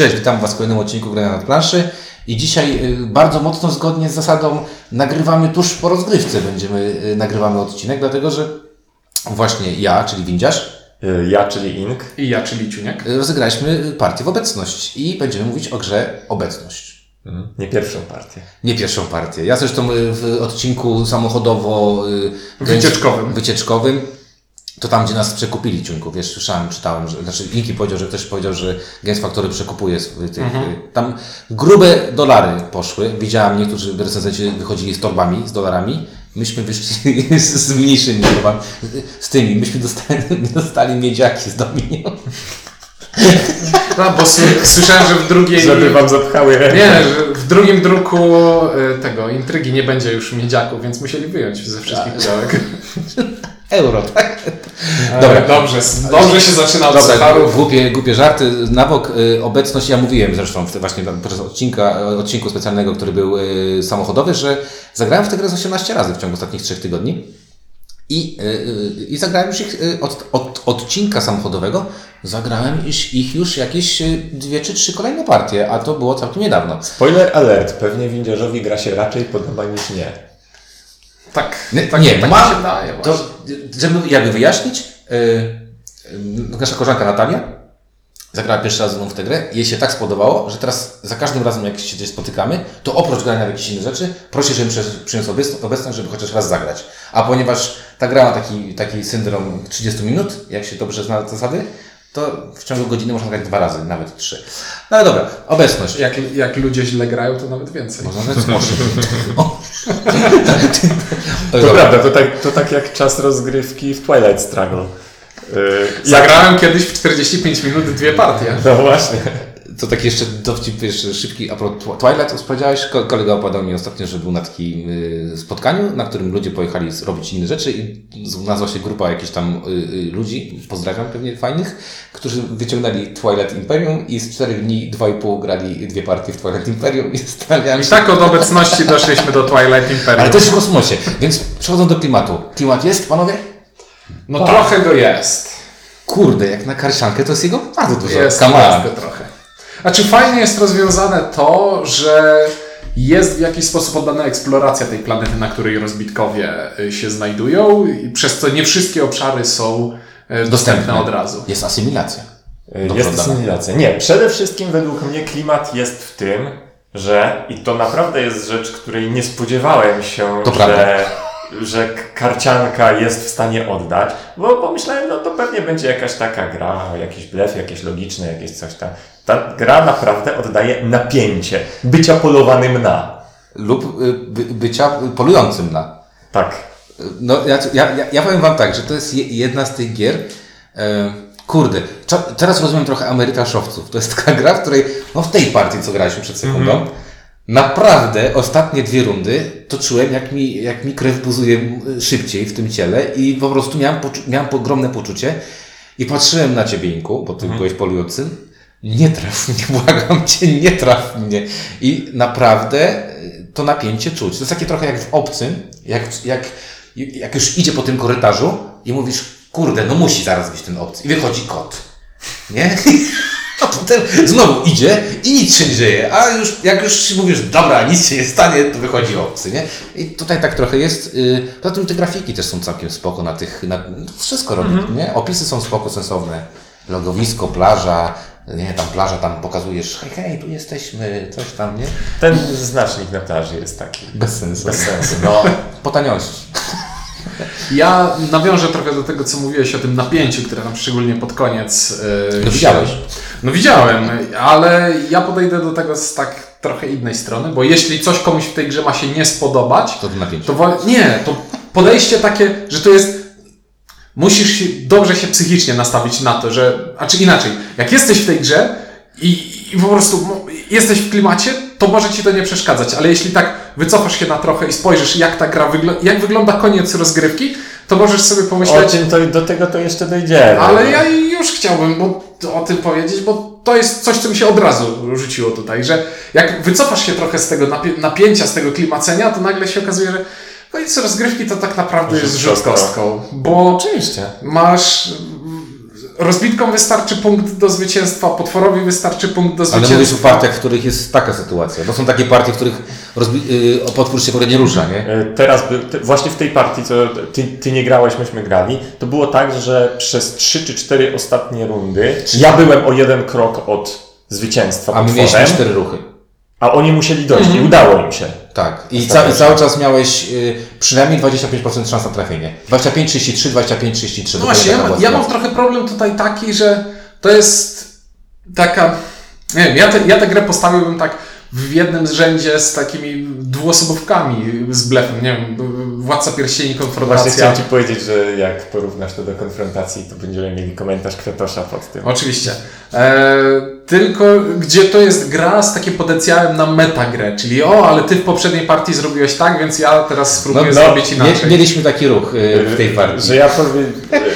Cześć, witam Was w kolejnym odcinku Grania nad planszy. I dzisiaj y, bardzo mocno zgodnie z zasadą nagrywamy tuż po rozgrywce. Będziemy y, nagrywamy odcinek, dlatego że właśnie ja, czyli Windziarz, Y, Ja, czyli Ink. I ja, czyli Ciuniek. rozegraliśmy partię w obecność i będziemy mówić o grze obecność. Nie pierwszą partię. Nie pierwszą partię. Ja zresztą w odcinku samochodowo Wycieczkowym. wycieczkowym to tam, gdzie nas przekupili ciunków, wiesz, słyszałem, czytałem, że, znaczy Inki powiedział, że ktoś powiedział, że Games Factory przekupuje z- tych, Mhm. y, tam grube dolary poszły. Widziałem niektórzy recenzenci wychodzili z torbami, z dolarami. Myśmy wyszli z, z mniejszymi torbami, z tymi. Myśmy dostali, dostali miedziaki z Dominion. No, bo słyszałem, że w drugiej... Żeby wam zapchały ręce. Nie, że w drugim druku y, tego intrygi nie będzie już miedziaków, więc musieli wyjąć ze wszystkich pudełek. Euro, tak? Dobra, dobrze, dobrze się zaczyna od Dobra, sucharów. głupie, głupie żarty. Na bok y, obecność, ja mówiłem zresztą w, właśnie podczas odcinka, odcinku specjalnego, który był y, samochodowy, że zagrałem w tę grę z 18 razy w ciągu ostatnich 3 tygodni. I, y, i zagrałem już ich od, od odcinka samochodowego, zagrałem ich, ich już jakieś dwie czy trzy kolejne partie, a to było całkiem niedawno. Spoiler alert. Pewnie windziarzowi gra się raczej podoba niż nie. Tak, Nie, tak, nie tak mi mam, się to, żeby jakby wyjaśnić, yy, nasza koleżanka Natalia zagrała pierwszy raz ze mną w tę grę i jej się tak spodobało, że teraz za każdym razem jak się gdzieś spotykamy, to oprócz grania w jakieś inne rzeczy, prosi, żebym przy- przyniósł obecność, obecność, żeby chociaż raz zagrać. A ponieważ ta gra ma taki, taki syndrom 30 minut, jak się dobrze zna zasady, to w ciągu godziny można grać dwa razy, nawet trzy. No ale dobra, obecność. Jak, jak ludzie źle grają, to nawet więcej. Można osiem. To prawda, to tak, to tak jak czas rozgrywki w Twilight Struggle. Yy, jak- Zagrałem kiedyś w 45 minut dwie partie. No właśnie. To taki jeszcze dowcip jeszcze szybki, a propos Twi- Twilight powiedziałeś, Ko- kolega opowiadał mi ostatnio, że był na takim y, spotkaniu, na którym ludzie pojechali robić inne rzeczy i nazwa się grupa jakichś tam y, y, ludzi, pozdrawiam pewnie fajnych, którzy wyciągnęli Twilight Imperium i z czterech dni, dwa i pół grali dwie partie w Twilight Imperium i zastanawiałem I tak od obecności doszliśmy do Twilight Imperium. ale też w kosmosie, więc przechodzą do klimatu. Klimat jest, panowie? No trochę go jest. Kurde, jak na karsiankę to jest jego bardzo dużo. Jest, Come jest go trochę. Znaczy fajnie jest rozwiązane to, że jest w jakiś sposób oddana eksploracja tej planety, na której rozbitkowie y, się znajdują, i przez co nie wszystkie obszary są y, dostępne od razu. Jest asymilacja. Yy, Dobra, Jest dane. asymilacja. Nie, przede wszystkim według mnie klimat jest w tym, że i to naprawdę jest rzecz, której nie spodziewałem się, To że, prawda. Że karcianka jest w stanie oddać, bo pomyślałem, no to pewnie będzie jakaś taka gra, jakiś blef, jakieś logiczne, jakieś coś tam. Ta gra naprawdę oddaje napięcie bycia polowanym na. Lub y, by, bycia polującym na. Tak. No, ja, ja, ja- powiem Wam tak, że to jest je, jedna z tych gier. E, kurde, teraz rozumiem trochę amerykaszowców. To jest taka gra, w której, no w tej partii, co graliśmy przed sekundą, naprawdę ostatnie dwie rundy to czułem, jak mi, jak mi krew buzuje szybciej w tym ciele i po prostu miałem, miałem ogromne poczucie i patrzyłem na Ciebie, Inku, bo Ty byłeś polującym. Nie traf mnie, błagam Cię, nie traf mnie. I naprawdę y, to napięcie czuć. To jest takie trochę jak w obcym, jak, jak, jak już idzie po tym korytarzu i mówisz, kurde, no musi zaraz być ten obcy. I wychodzi kot. Nie? A potem znowu idzie i nic się nie dzieje. A już, jak już mówisz, dobra, nic się nie stanie, to wychodzi obcy, nie? I tutaj tak trochę jest. Yy, poza tym te grafiki też są całkiem spoko na tych, na, wszystko robi, nie? Opisy są spoko, sensowne. Logowisko, plaża, nie, tam plaża, tam pokazujesz, hej, hej, tu jesteśmy, coś tam, nie? Ten znacznik na plaży jest taki. Bez sensu. Bez sensu. No, Po taniości. Ja nawiążę trochę do tego, co mówiłeś o tym napięciu, które tam szczególnie pod koniec. Yy, No widziałeś. No widziałem, ale ja podejdę do tego z tak trochę innej strony, bo jeśli coś komuś w tej grze ma się nie spodobać, To to wo- nie, to podejście takie, że to jest. Musisz się, dobrze się psychicznie nastawić na to, że. A czy inaczej, jak jesteś w tej grze i, i po prostu mo- jesteś w klimacie, to może ci to nie przeszkadzać, ale jeśli tak wycofasz się na trochę i spojrzysz, jak ta gra wygląda, jak wygląda koniec rozgrywki, to możesz sobie o pomyśleć. tym to, do tego to jeszcze dojdziemy. Ale ja już chciałbym bo, o tym powiedzieć, bo to jest coś, co mi się od razu rzuciło tutaj, że jak wycofasz się trochę z tego napi- napięcia, z tego klimacenia, to nagle się okazuje, że koniec rozgrywki to tak naprawdę jest Rzut rzut kostką. kostką, bo Oczywiście. masz rozbitkom wystarczy punkt do zwycięstwa, potworowi wystarczy punkt do Ale zwycięstwa. mówisz o partiach, w których jest taka sytuacja. To są takie partie, w których rozbi- y, potwór się w ogóle nie rusza, nie? E, Teraz, by, te, właśnie w tej partii, co ty, ty nie grałeś, myśmy grali, to było tak, że przez 3 czy 4 ostatnie rundy ja byłem o jeden krok od zwycięstwa A my potworem, mieliśmy cztery ruchy. A oni musieli dojść i udało im się. Tak. I, ca- i cały czas miałeś y, przynajmniej 25% szans na trafienie. 25, 33, 25, 33. No właśnie, ja, ma- ja mam trochę problem tutaj taki, że to jest taka. Nie wiem, ja, te, ja tę grę postawiłbym tak w jednym z rzędzie z takimi dwuosobówkami z blefem. Nie wiem, Władca Pierścieni, Właśnie Konfrontacja. chciałem Ci powiedzieć, że jak porównasz to do konfrontacji, to będziemy mieli komentarz Kwiatosza pod tym. Oczywiście. E, tylko gdzie to jest gra z takim potencjałem na metagrę, czyli o, ale ty w poprzedniej partii zrobiłeś tak, więc ja teraz spróbuję no, zrobić Mie- inaczej. mieliśmy taki ruch y, w tej partii. Że ja powiem,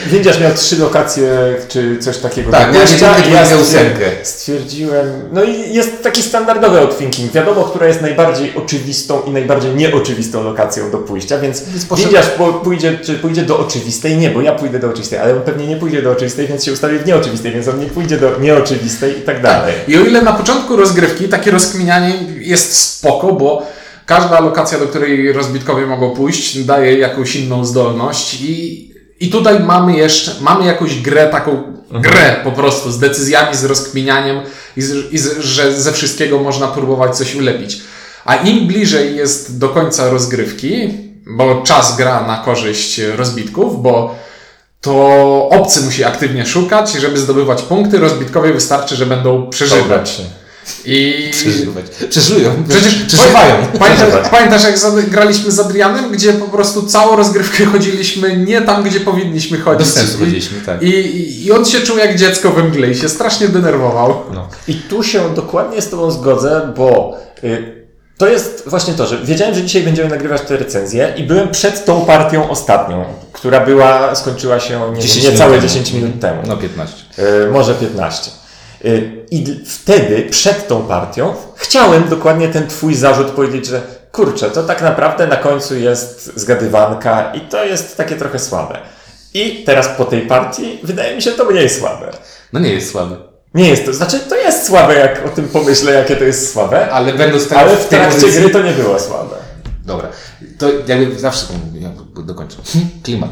Windiarz miał trzy lokacje, czy coś takiego. Tak, nie i ja miał ósemkę. stwierdziłem, no i jest taki standardowy outthinking. Wiadomo, która jest najbardziej oczywistą i najbardziej nieoczywistą lokacją do pójścia, więc Windiarz pójdzie, czy pójdzie do oczywistej, nie, bo ja pójdę do oczywistej, ale on pewnie nie pójdzie do oczywistej, więc się ustawi w nieoczywistej, więc on nie pójdzie do nieoczywistej i tak dalej. I o ile na początku rozgrywki takie rozkminianie jest spoko, bo każda lokacja, do której rozbitkowie mogą pójść, daje jakąś inną zdolność i, i tutaj mamy jeszcze, mamy jakąś grę, taką grę po prostu z decyzjami, z rozkminianiem i, z, i z, że ze wszystkiego można próbować coś ulepić. A im bliżej jest do końca rozgrywki, bo czas gra na korzyść rozbitków, bo to obcy musi aktywnie szukać, żeby zdobywać punkty. Rozbitkowie wystarczy, że będą przeżywać. I Przeżywać. Przeżyją. przecież Przeżywają. Pamiętasz, pamiętasz jak graliśmy z Adrianem, gdzie po prostu całą rozgrywkę chodziliśmy nie tam, gdzie powinniśmy chodzić. Bez sensu I- chodziliśmy, tak. I, i, I on się czuł jak dziecko we mgle i się strasznie denerwował. No. I tu się dokładnie z Tobą zgodzę, bo y, to jest właśnie to, że wiedziałem, że dzisiaj będziemy nagrywać te recenzje i byłem przed tą partią ostatnią, która była, skończyła się nie, 10 wiem, niecałe minut temu. 10 minut temu. No 15. Y, może 15. Y, I wtedy, przed tą partią, chciałem dokładnie ten Twój zarzut powiedzieć, że kurczę, to tak naprawdę na końcu jest zgadywanka i to jest takie trochę słabe. I teraz po tej partii wydaje mi się to mniej słabe. No nie jest słaby. Nie jest to, znaczy to jest słabe, jak o tym pomyślę, jakie to jest słabe, Ale będąc teraz ale w trakcie pozycji- gry to nie było słabe. Dobra. To jakby zawsze ja dokończę. Klimat.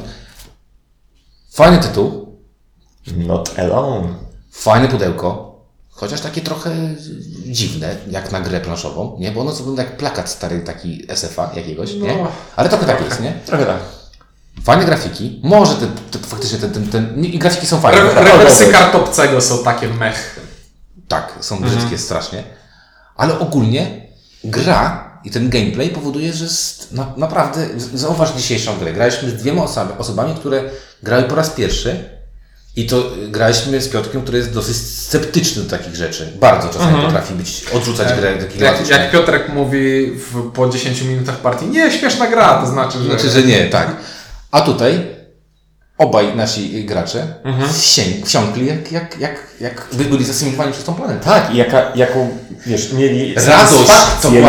Fajny tytuł, Not alone. fajne pudełko, chociaż takie trochę dziwne, jak na grę planszową, nie? Bo ono wygląda jak plakat stary taki SFA jakiegoś, nie? No. Ale trochę tak jest, nie? Trochę tak. Fajne grafiki. Może te, te, faktycznie ten, ten, ten, nie, i grafiki są fajne. Re, rewersy kartopcego są takie mech. tak, są brzydkie strasznie. Ale ogólnie gra i ten gameplay powoduje, że jest na, naprawdę, zauważ dzisiejszą grę. Graliśmy z dwiema osobami, osobami, które grały po raz pierwszy i to y, graliśmy z Piotrkiem, który jest dosyć sceptyczny do takich rzeczy. Bardzo czasami potrafi być, odrzucać grę do Jak, jak Piotrek mówi w, po 10 minutach partii, nie, śmieszna gra, to znaczy, że... Znaczy, że nie, tak. A tutaj obaj nasi gracze wsię- wsiąkli, jak, jak, jak, jak byli zasymilowani przez tą planetę. Tak, i jaka, jaką, wiesz, mieli Radość,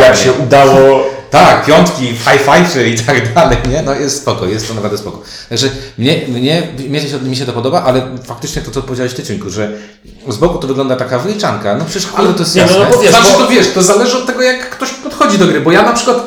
jak się udało Tak, piątki, high five i tak dalej, nie? No jest spoko, jest to naprawdę spoko. Także mnie, mnie, mnie się, mi się to podoba, ale faktycznie to, co powiedziałeś Ty, Ciuńku, że z boku to wygląda taka wyliczanka, no przecież ale to jest Nie, no, jasne. no wiesz, Znaczy bo- to wiesz, to zależy od tego, jak ktoś podchodzi do gry, bo ja na przykład,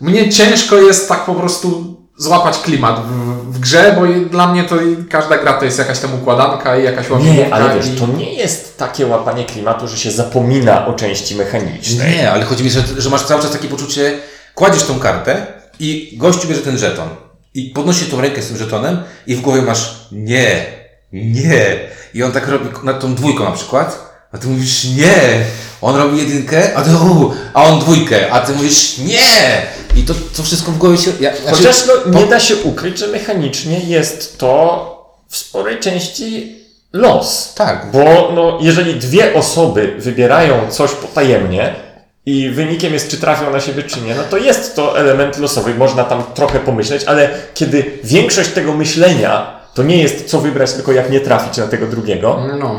mnie ciężko jest tak po prostu złapać klimat w, w grze, bo dla mnie to i każda gra to jest jakaś tam układanka i jakaś łamigłówka. Nie, ale wiesz, i... to nie jest takie łapanie klimatu, że się zapomina o części mechanicznej. Nie, ale chodzi mi, że, że masz cały czas takie poczucie, kładziesz tą kartę i gościu bierze ten żeton i podnosi tą rękę z tym żetonem i w głowie masz nie, nie. I on tak robi nad tą dwójką na przykład, a ty mówisz nie. On robi jedynkę, a ty u, a on dwójkę, a ty mówisz nie. I to, to wszystko w głowie się... Ja, Chociaż no, po- nie da się ukryć, że mechanicznie jest to w sporej części los. Tak. Bo no, jeżeli dwie osoby wybierają coś potajemnie i wynikiem jest, czy trafią na siebie, czy nie, no to jest to element losowy. Można tam trochę pomyśleć, ale kiedy większość tego myślenia to nie jest co wybrać, tylko jak nie trafić na tego drugiego, No.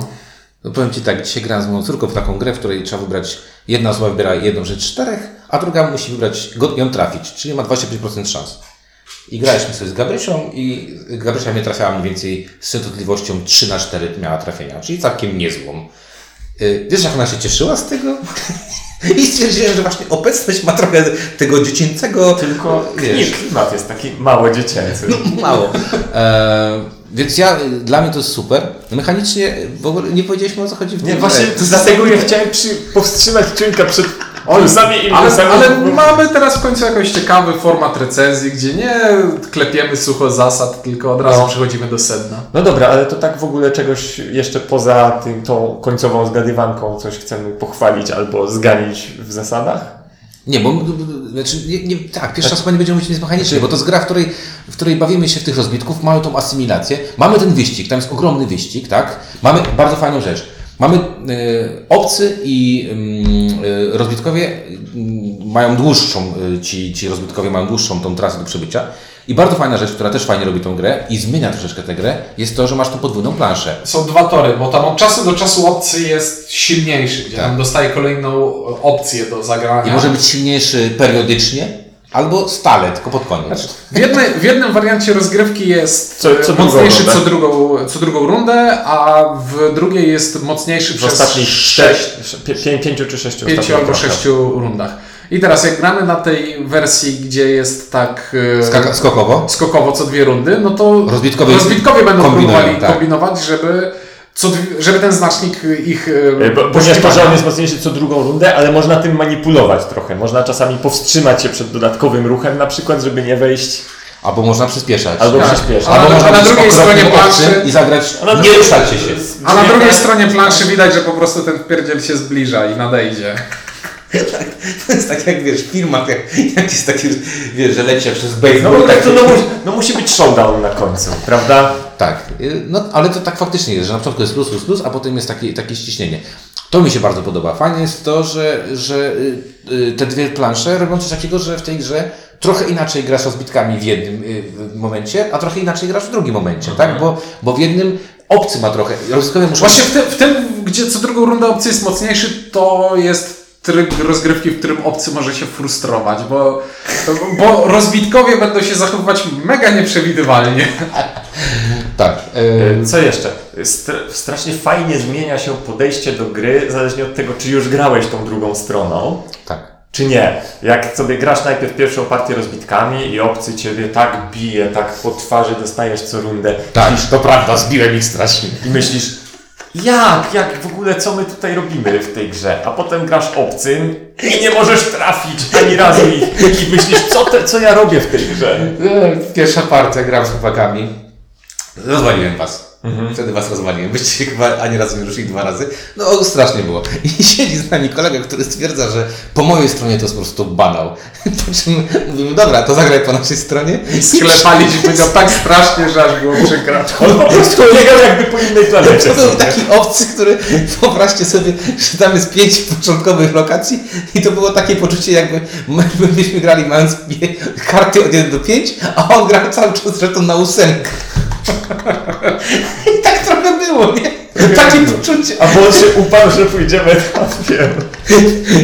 No powiem Ci tak, dzisiaj grałem z moją córką w taką grę, w której trzeba wybrać, jedna osoba wybiera jedną rzecz czterech, a druga musi wybrać ją trafić, czyli ma 25% szans. I graliśmy sobie z Gabrysią i Gabrysia mnie trafiała mniej więcej z częstotliwością 3 na 4 miała trafienia, czyli całkiem niezłą. Y, Wiesz, jak ona się cieszyła z tego? I stwierdziłem, że właśnie obecność ma trochę tego dziecięcego... Tylko wiesz, klimat jest taki mało dziecięcy. mało. E, więc ja, dla mnie to jest super. Mechanicznie w ogóle nie powiedzieliśmy o co chodzi w Nie, tym właśnie grze. to dlatego ja chciałem przy, powstrzymać czujnika przed Oj, plusami i ale, minusami. ale mamy teraz w końcu jakiś ciekawy format recenzji, gdzie nie klepiemy sucho zasad, tylko od razu No. przechodzimy do sedna. No dobra, ale to tak w ogóle czegoś jeszcze poza tym, tą końcową zgadywanką coś chcemy pochwalić albo zganić w zasadach? Nie, bo znaczy, nie, nie, tak, pierwszy raz chyba nie będziemy mówić nic mechanicznie, bo to jest gra, w której, w której bawimy się w tych rozbitków, mamy tą asymilację, mamy ten wyścig, tam jest ogromny wyścig, tak? Mamy bardzo fajną rzecz. Mamy e, obcy i e, rozbitkowie mm, mają dłuższą, e, ci, ci rozbitkowie mają dłuższą tą trasę do przebycia. I bardzo fajna rzecz, która też fajnie robi tą grę i zmienia troszeczkę tę grę, jest to, że masz tą podwójną planszę. Są dwa tory, bo tam od czasu do czasu obcy jest silniejszy, gdzie Tak. tam dostaje kolejną opcję do zagrania. I może być silniejszy periodycznie, albo stale, tylko pod koniec. W, jednej, w jednym wariancie rozgrywki jest Co- co e, drugą mocniejszy rundę. co drugą, co drugą rundę, a w drugiej jest mocniejszy W przez ostatnich sześć, sześć, pię, pię, pięciu czy sześciu pięciu ostatnich albo krokach. sześciu rundach. I teraz jak gramy na tej wersji, gdzie jest tak e, Skaka- skokowo. skokowo co dwie rundy, no to Rozbitkowie rozbitkowie będą próbowali tak. kombinować, żeby, co, żeby ten znacznik ich e, E, Bo, ponieważ to, że on jest mocniejszy co drugą rundę, ale można tym manipulować trochę. Można czasami powstrzymać się przed dodatkowym ruchem, na przykład, żeby nie wejść. Albo można przyspieszać. Albo Tak. przyspieszyć. A Albo na- można na drugiej stronie planszy- i zagrać nie ruszacie się. A na drugiej stronie planszy widać, że po prostu ten wpierdziel się zbliża i nadejdzie. To jest tak jak wiesz, w filmach, jak, jak jest takie, wiesz, że leci przez No, baseball. no, tak, to, no, musi, no musi być showdown na końcu, prawda? tak, y, no ale to tak faktycznie jest, że na początku jest plus, plus, plus, a potem jest takie, takie ściśnienie. To mi się bardzo podoba. Fajnie jest to, że, że y, y, te dwie plansze robią coś takiego, że w tej grze trochę inaczej grasz rozbitkami w jednym momencie, a trochę inaczej grasz w drugim momencie, tak? Bo, bo w jednym obcy ma trochę, rozbitkowie muszą... Właśnie w tym, w tym, gdzie co drugą rundę obcy jest mocniejszy, to jest tryb rozgrywki, w którym obcy może się frustrować, bo, bo rozbitkowie będą się zachowywać mega nieprzewidywalnie. Tak. y, E, Co jeszcze? Str strasznie fajnie zmienia się podejście do gry, zależnie od tego, czy już grałeś tą drugą stroną, tak. czy nie. Jak sobie grasz najpierw pierwszą partię rozbitkami i obcy ciebie tak bije, tak po twarzy dostajesz co rundę. Tak, myślisz, to prawda, zbiłem ich strasznie. I myślisz, jak, jak w ogóle, co my tutaj robimy w tej grze? A potem grasz obcym i nie możesz trafić ani razu ich. I myślisz, co, te, co ja robię w tej grze? E, Pierwsza partia gram z chłopakami. Rozwaliłem was. Wtedy was rozwaliłem. Byście chyba ani razu nie ruszyli dwa razy. No strasznie było. I siedzi z nami kolega, który stwierdza, że po mojej stronie to jest po prostu banał. Po czym mówimy, dobra, to zagraj po naszej stronie. Sklepaliśmy go tak strasznie, że aż było przykro. On po prostu biegał jakby po innej planecie. To był taki obcy, który wyobraźcie sobie, że tam jest pięć początkowych lokacji i to było takie poczucie, jakby my my byśmy grali mając karty od 1 do 5, a on grał cały czas zresztą na ósemkę. I tak trochę było, nie? Takie poczucie. A bo on się uparł, że pójdziemy tam, wiem.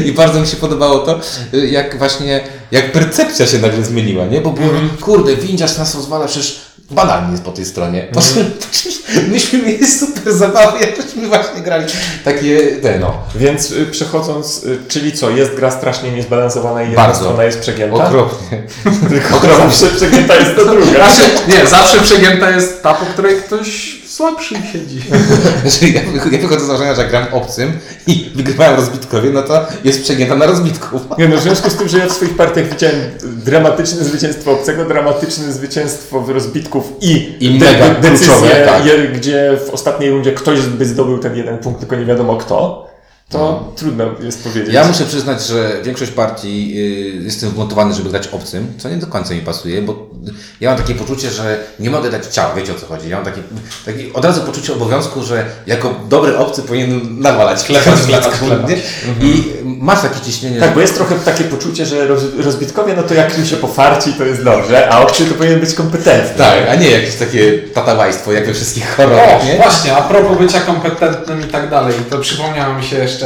I bardzo mi się podobało to, jak właśnie, jak percepcja się nagle zmieniła, nie? Bo było, kurde, windziarz nas rozwala, przecież banalnie jest po tej stronie. Po czym myśmy mieli super zabawę, jak żeśmy właśnie grali takie, te, no, Więc y, przechodząc, y, czyli co, jest gra strasznie niezbalansowana i jedna Bardzo. strona jest przegięta? okropnie. Tylko zawsze przegięta jest to druga. Znaczy, nie, zawsze przegięta jest ta, po której ktoś słabszy siedzi. Znaczy, ja, ja wychodzę z założenia, że gram obcym i wygrywają rozbitkowie, no to jest przegięta na rozbitków. Nie no, w związku z tym, że ja w swoich partiach widziałem dramatyczne zwycięstwo obcego, dramatyczne zwycięstwo w rozbitków i, I mega decyzję, kluczowe, tak. gdzie w ostatniej rundzie ktoś by zdobył ten jeden punkt, tylko nie wiadomo kto, to trudno jest powiedzieć. Ja muszę przyznać, że większość partii y, jestem wmontowany, żeby grać obcym, co nie do końca mi pasuje, bo ja mam takie poczucie, że nie mogę dać ciała, wiecie o co chodzi. Ja mam takie, takie od razu poczucie obowiązku, że jako dobry obcy powinienem nawalać, klepać, klepać. nie? I masz takie ciśnienie, Tak, bo jest trochę takie poczucie, że roz, rozbitkowie, no to jak im się pofarci, to jest dobrze, a obcy to powinien być kompetentny. Tak, a nie jakieś takie tatawajstwo, jak we wszystkich O, horrorach, nie? właśnie, a propos bycia kompetentnym i tak dalej, to przypomniało mi się jeszcze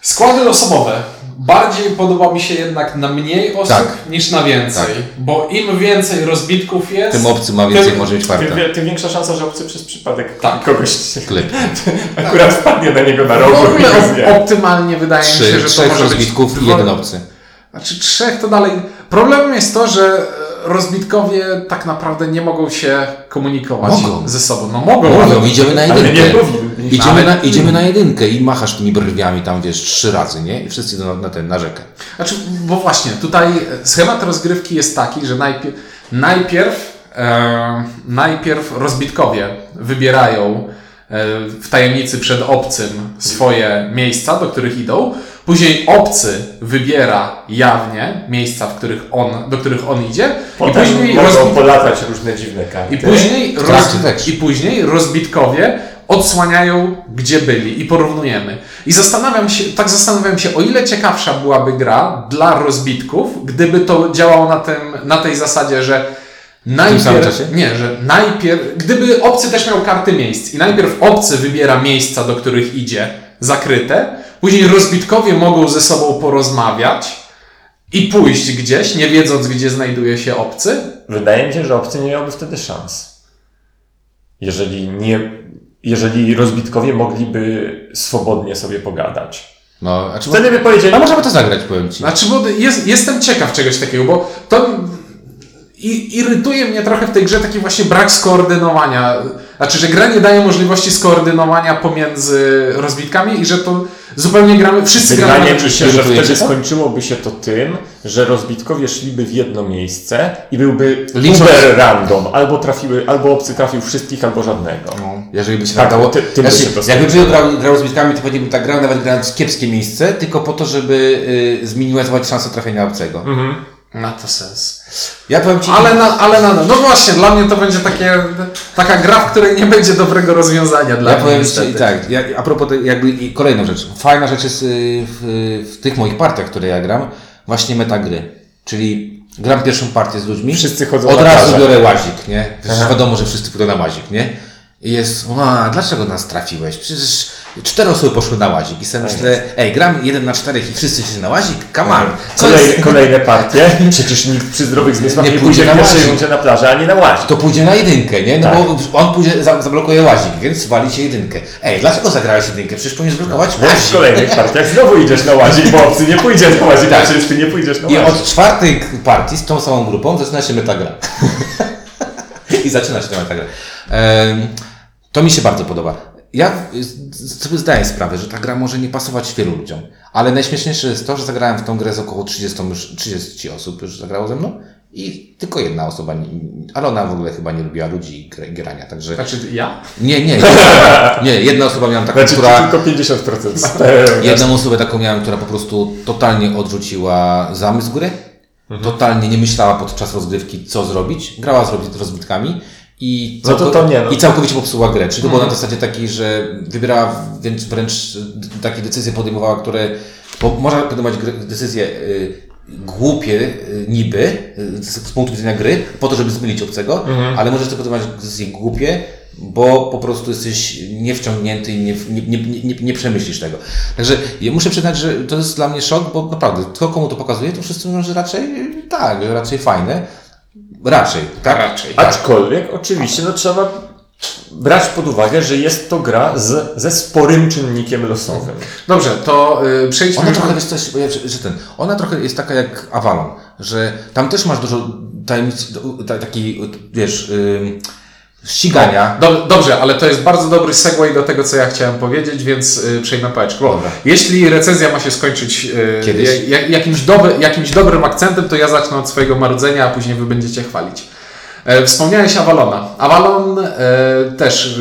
Składy osobowe. Bardziej podoba mi się jednak na mniej osób Tak. niż na więcej. Tak. Bo im więcej rozbitków jest, Tym obcy ma więcej, tym- może być farta. Tym, wie- tym większa szansa, że obcy przez przypadek Tak. kogoś Klep. akurat wpadnie na niego na w rogu i ogóle go op- zje. optymalnie wydaje mi się, Trzy, że to trzech może być rozbitków i jeden obcy. Znaczy trzech to dalej. Problemem jest to, że e, rozbitkowie tak naprawdę nie mogą się komunikować Mogą. ze sobą. No mogą, ale Mówią, idziemy na Ale jedynkę. Idziemy Ale- na, idziemy na jedynkę i machasz tymi brwiami tam, wiesz, trzy razy, nie? I wszyscy idą na, na ten, na rzekę. Znaczy, bo właśnie, tutaj schemat rozgrywki jest taki, że najpierw, najpierw, e, najpierw rozbitkowie wybierają e, w tajemnicy przed obcym swoje miejsca, do których idą. Później obcy wybiera jawnie miejsca, w których on, do których on idzie. I Potem później, mogą rozbit... polatać różne dziwne karty. I później, też. I później rozbitkowie odsłaniają, gdzie byli i porównujemy. I zastanawiam się, tak zastanawiam się, o ile ciekawsza byłaby gra dla rozbitków, gdyby to działało na, tym, na tej zasadzie, że najpierw, nie, że najpierw, gdyby obcy też miał karty miejsc i najpierw obcy wybiera miejsca, do których idzie, zakryte, później rozbitkowie mogą ze sobą porozmawiać i pójść gdzieś, nie wiedząc, gdzie znajduje się obcy, Wydaje mi się, że obcy nie miałby wtedy szans. Jeżeli nie, jeżeli rozbitkowie mogliby swobodnie sobie pogadać. No, a czy Wtedy by powiedzieli, A możemy to zagrać, powiem Ci. Znaczy, bo jest, jestem ciekaw czegoś takiego, bo to i, irytuje mnie trochę w tej grze taki właśnie brak skoordynowania. Znaczy, że gra nie daje możliwości skoordynowania pomiędzy rozbitkami i że to zupełnie gramy, wszyscy gramy Wydaje mi się, że wtedy skończyłoby się to tym, że rozbitkowie szliby w jedno miejsce i byłby uber random. Albo trafiły, albo obcy trafił wszystkich, albo żadnego. No, jeżeli by się Tak, tak, dało. ty- by znaczy, się to jakby grał, grał z bitkami, to pewnie tak grał, nawet grając kiepskie miejsce, tylko po to, żeby y, zminimalizować szansę trafienia obcego. Mhm. Ma to sens. Ja powiem Ci, Ale, na, ale na, no właśnie, dla mnie to będzie takie, taka gra, w której nie będzie dobrego rozwiązania dla ja mnie. powiem. Ci tak, ja, a propos tej, jakby i kolejną rzecz. Fajna rzecz jest y, w, w tych moich partiach, które ja gram, właśnie metagry. Czyli gram pierwszą partię z ludźmi, Wszyscy chodzą od razu plażę. biorę łazik, nie? Przecież wiadomo, że wszyscy pójdą na łazik, nie? I jest, a dlaczego nas trafiłeś? Przecież cztery osoby poszły na łazik. I sobie myślę, ej, gram jeden na czterech i wszyscy się na łazik? Come on. Co Kolejne, jest? kolejne partie. Przecież nikt przy zdrowych zmysłach Nie nie, pójdzie pójdzie na w łazik. na plażę, ani na łazik. To pójdzie na jedynkę, nie? No Tak. bo on pójdzie, za- zablokuje łazik, więc wali się jedynkę. Ej, dlaczego zagrałeś jedynkę? Przecież powinien zblokować Więc w łazik. kolejnych partiach znowu idziesz na łazik, bo obcy nie pójdzie na łazik, Tak. a przecież ty nie pójdziesz na I łazik. od czwartej partii z tą samą grupą zaczyna się metagra. I zaczyna się ta metagra. To mi się bardzo podoba. Ja sobie zdaję sprawę, że ta gra może nie pasować wielu ludziom, ale najśmieszniejsze jest to, że zagrałem w tą grę z około 30, już, 30 osób już zagrało ze mną i tylko jedna osoba, ale ona w ogóle chyba nie lubiła ludzi i gr- grania, także... Znaczy ja? Nie, nie, nie, jedna osoba miałam taką, Znaczy która... tylko 50% spełniasz. Jedną osobę taką miałem, która po prostu totalnie odrzuciła zamysł gry. Totalnie nie myślała podczas rozgrywki, co zrobić. Grała z roz- rozbitkami i, No to nie, no. i całkowicie popsuła grę. Czyli to było na zasadzie takiej, że wybierała wręcz, wręcz takie decyzje podejmowała, które. Bo można podejmować decyzje y, głupie y, niby y, z, punktu widzenia gry, po to, żeby zmylić obcego, ale możesz też podejmować decyzje głupie, bo po prostu jesteś niewciągnięty i nie, nie, nie, nie, przemyślisz tego. Także ja muszę przyznać, że to jest dla mnie szok, bo naprawdę, kto komu to pokazuje, to wszyscy mówią, że raczej y, tak, że raczej fajne. Raczej, tak? Raczej. Aczkolwiek oczywiście no, trzeba brać pod uwagę, że jest to gra z, ze sporym czynnikiem losowym. Dobrze, to y, przejdźmy Ona trochę, wiesz coś, że, że ten, ona trochę jest taka jak Avalon, że tam też masz dużo tajemnic, ta- takiej, wiesz, ym, ścigania. Do, dobrze, ale to jest bardzo dobry segue do tego, co ja chciałem powiedzieć, więc y, przejdźmy pałeczkę. Bo Dobra. Jeśli recenzja ma się skończyć y, Kiedyś. ja- ja- jakimś, doby, jakimś dobrym akcentem, to ja zacznę od swojego marudzenia, a później wy będziecie chwalić. E, wspomniałeś Avalona. Avalon e, też e,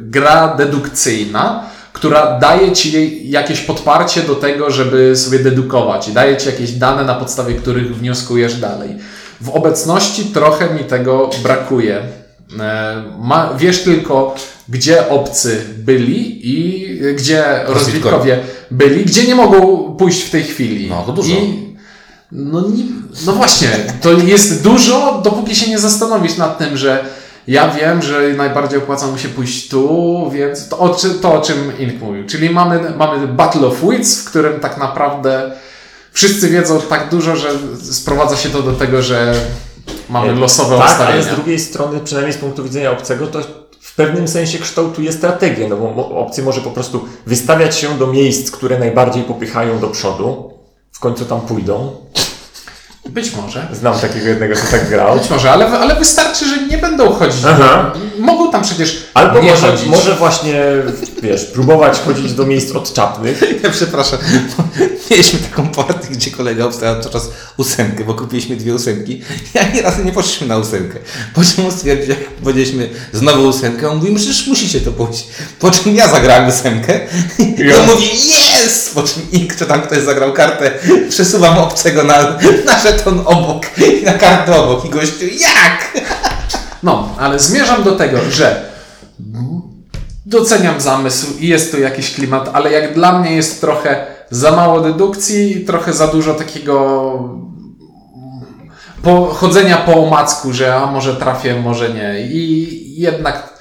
gra dedukcyjna, która daje ci jakieś podparcie do tego, żeby sobie dedukować i daje ci jakieś dane, na podstawie których wnioskujesz dalej. W obecności trochę mi tego brakuje. E, Ma, wiesz tylko, gdzie obcy byli i gdzie rozbitkowie byli, gdzie nie mogą pójść w tej chwili. No, to dużo. I, no, nie, no właśnie, to jest dużo, dopóki się nie zastanowisz nad tym, że Ja wiem, że najbardziej opłaca mu się pójść tu, więc to, o, to o czym Ink mówił. Czyli mamy, mamy Battle of Wits, w którym tak naprawdę wszyscy wiedzą tak dużo, że sprowadza się to do tego, że mamy losowe tak, ale ustawienia. z drugiej strony, przynajmniej z punktu widzenia obcego, to w pewnym sensie kształtuje strategię, no bo obcy może po prostu wystawiać się do miejsc, które najbardziej popychają do przodu, w końcu tam pójdą. Być może. Znam takiego jednego, co tak grał. Być może, ale, ale wystarczy, że nie będą chodzić. Aha. Mogą tam przecież Albo nie może, chodzić. może właśnie, wiesz, próbować chodzić do miejsc odczapnych. Ja przepraszam. Mieliśmy taką partię, gdzie kolega obstawiał cały czas ósemkę, bo kupiliśmy dwie ósemki. Ja ani razu nie poszliśmy na ósemkę. Po czym stwierdził, jak powiedzieliśmy znowu ósemkę, on mówi, przecież musicie to pójść. Po czym ja zagrałem ósemkę i on mówi, yes! Po czym Ink, czy tam ktoś zagrał kartę, przesuwam obcego na, na żeton obok i na kartę obok i gościu, jak? No, ale zmierzam do tego, że doceniam zamysł i jest tu jakiś klimat, ale jak dla mnie jest trochę za mało dedukcji i trochę za dużo takiego po, chodzenia po omacku, że a może trafię, może nie. I jednak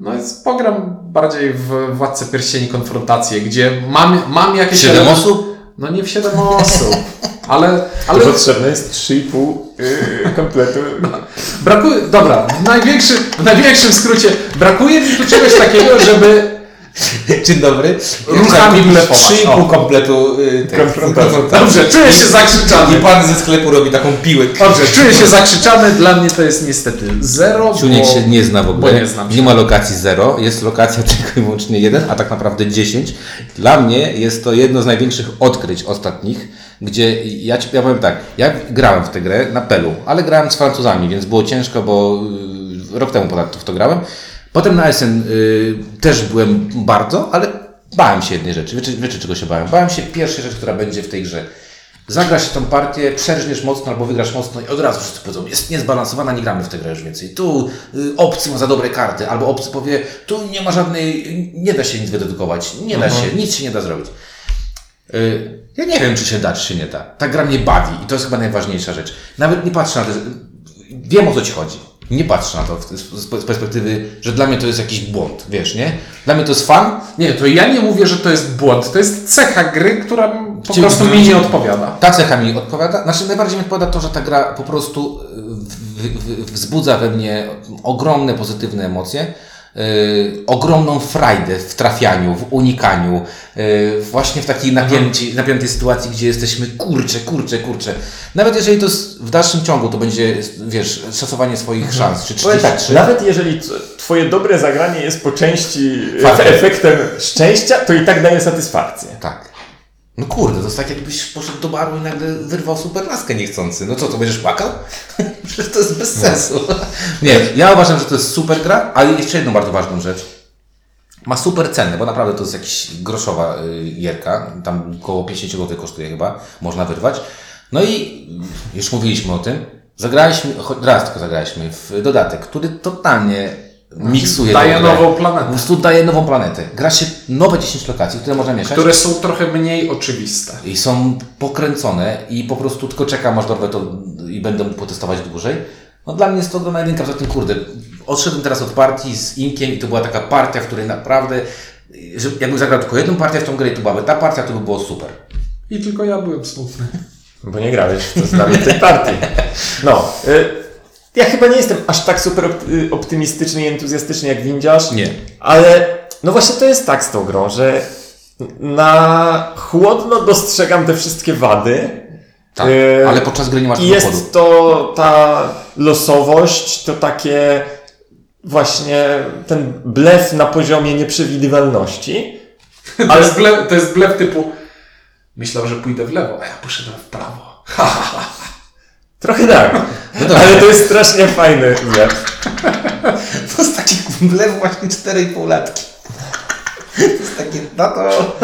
no jest, pogram bardziej w Władce Pierścieni konfrontację, gdzie mam, mam jakieś... Siedem osób? No nie w 7 osób, ale... ale... Potrzebne jest 3,5 yy, kompletu. Brakuje, dobra, w największym, w największym skrócie, brakuje mi tu czegoś takiego, żeby Dzień dobry. Ruchami. Trzy i pół kompletu y, tej- Konfrontacji. Dobrze, czuję się I zakrzyczany. pan ze sklepu robi taką piłę. Dobrze, czuję się zakrzyczany, dla mnie to jest niestety zero, bo... się nie zna w ogóle. nie ma lokacji 0, jest lokacja tylko i wyłącznie 1, a tak naprawdę 10. Dla mnie jest to jedno z największych odkryć ostatnich, gdzie ja, ja powiem tak, ja grałem w tę grę na Pelu, ale grałem z Francuzami, więc było ciężko, bo y, rok temu ponad w to grałem. Potem na SN y, też byłem bardzo, ale bałem się jednej rzeczy. Wiecie, wiecie czego się bałem? Bałem się pierwszej rzeczy, która będzie w tej grze. Zagrasz tą partię, przerżniesz mocno albo wygrasz mocno i od razu wszyscy powiedzą, jest niezbalansowana, nie gramy w tę grę już więcej. Tu y, obcy ma za dobre karty, albo obcy powie, tu nie ma żadnej, nie da się nic wydedukować, nie da się, nic się nie da zrobić. Y, ja nie wiem, czy się da, czy się nie da. Ta gra mnie bawi i to jest chyba najważniejsza rzecz. Nawet nie patrzę na to, wiem o co ci chodzi. Nie patrzę na to z, perspektywy, że dla mnie to jest jakiś błąd, wiesz, nie? Dla mnie to jest fan, Nie, to ja nie mówię, że to jest błąd, to jest cecha gry, która po Czyli- prostu mi nie odpowiada. Ta cecha mi odpowiada. Znaczy, najbardziej mi odpowiada to, że ta gra po prostu y, w, w, wzbudza we mnie ogromne pozytywne emocje. Y, ogromną frajdę w trafianiu, w unikaniu, y, właśnie w takiej napięci, napiętej sytuacji, gdzie jesteśmy kurcze, kurcze, kurcze. Nawet jeżeli to w dalszym ciągu to będzie, wiesz, szacowanie swoich szans, czy Powiem tak, 33. nawet jeżeli twoje dobre zagranie jest po części Faktem. efektem szczęścia, to i tak daje satysfakcję. Tak. No kurde, to jest tak jakbyś poszedł do baru i nagle wyrwał super laskę niechcący. No co, to będziesz płakał? Przecież to jest bez sensu. Nie, ja uważam, że to jest super gra, ale jeszcze jedną bardzo ważną rzecz. Ma super cenę, bo naprawdę to jest jakaś groszowa y, gierka. Tam około 50 zł kosztuje chyba, można wyrwać. No i już mówiliśmy o tym. Zagraliśmy, choć raz tylko zagraliśmy w dodatek, który totalnie miksuje Daje nową Po planetę, prostu daje nową planetę. Gra się nowe 10 lokacji, które można mieszać. które są trochę mniej oczywiste. I są pokręcone i po prostu tylko czekam aż dorwę to i będę mógł potestować dłużej. No dla mnie jest to ogromna jedynka, poza tym kurde, odszedłem teraz od partii z Inkiem i to była taka partia, w której naprawdę, że jakbym zagrał tylko jedną partię w tą grę i to byłaby ta partia, to by było super. I tylko ja byłem smutny. Bo nie grałeś w tej partii. No. Y, ja chyba nie jestem aż tak super opt- optymistyczny i entuzjastyczny jak windziarz. Nie. Ale no właśnie to jest tak z tą grą, że na chłodno dostrzegam te wszystkie wady. Tak, Y, ale podczas gry nie masz I powodu. jest to ta losowość, to takie właśnie ten blef na poziomie nieprzewidywalności. To jest, blef, to jest blef typu myślał, że pójdę w lewo, a ja poszedłem w prawo. Trochę tak. No. Ale to jest strasznie fajny blef. To jest taki wlew właśnie 4,5 latki. To jest takie, no to...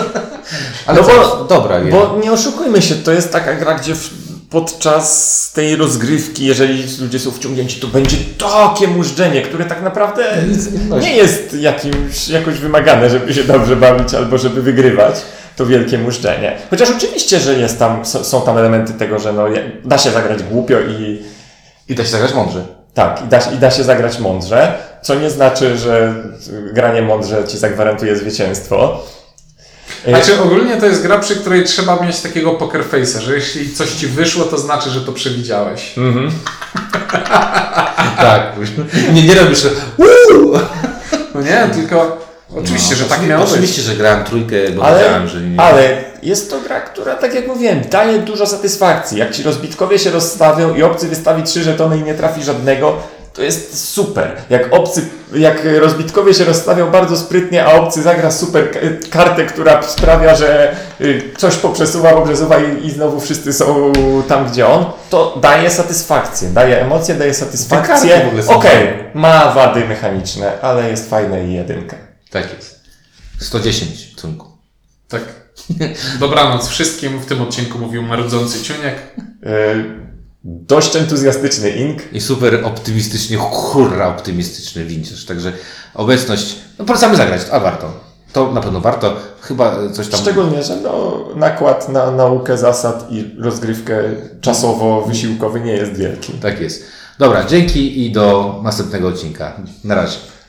Ale No no bo- dobra. Bo nie oszukujmy się, to jest taka gra, gdzie w, podczas tej rozgrywki, jeżeli ludzie są wciągnięci, to będzie takie mużdżenie, które tak naprawdę nie jest jakimś, jakoś wymagane, żeby się dobrze bawić albo żeby wygrywać. To wielkie mużdżenie. Chociaż oczywiście, że jest tam, są tam elementy tego, że no, da się zagrać głupio i I da się zagrać mądrze. Tak, i da, się- i da się zagrać mądrze, co nie znaczy, że granie mądrze ci zagwarantuje zwycięstwo. Znaczy ogólnie to jest gra, przy której trzeba mieć takiego poker face'a, że jeśli coś ci wyszło, to znaczy, że to przewidziałeś. Mhm. Tak. Nie, nie robisz! No nie, tylko oczywiście, że tak miało być. Oczywiście, że grałem trójkę, bo Ale, wiedziałem, że nie. ale jest to gra, która, tak jak mówiłem, daje dużo satysfakcji. Jak ci rozbitkowie się rozstawią i obcy wystawi trzy żetony i nie trafi żadnego, to jest super. Jak obcy, jak rozbitkowie się rozstawią bardzo sprytnie, a obcy zagra super kartę, która sprawia, że y, coś poprzesuwa, poprzesuwa i, i znowu wszyscy są tam, gdzie on, to daje satysfakcję. Daje emocje, daje satysfakcję. w ogóle są Okej, fajne. ma wady mechaniczne, ale jest fajne i jedynka. Tak jest. 110 w cunku. Tak. Dobranoc wszystkim. W tym odcinku mówił marudzący ciuniek. Y, dość entuzjastyczny ink. I super optymistycznie, hurra optymistyczny winciarz. Także obecność, no polecamy zagrać, a warto. To na pewno warto. Chyba coś tam... Szczególnie, że no, nakład na naukę zasad i rozgrywkę czasowo-wysiłkowy nie jest wielki. Tak jest. Dobra, dzięki i do następnego odcinka. Na razie.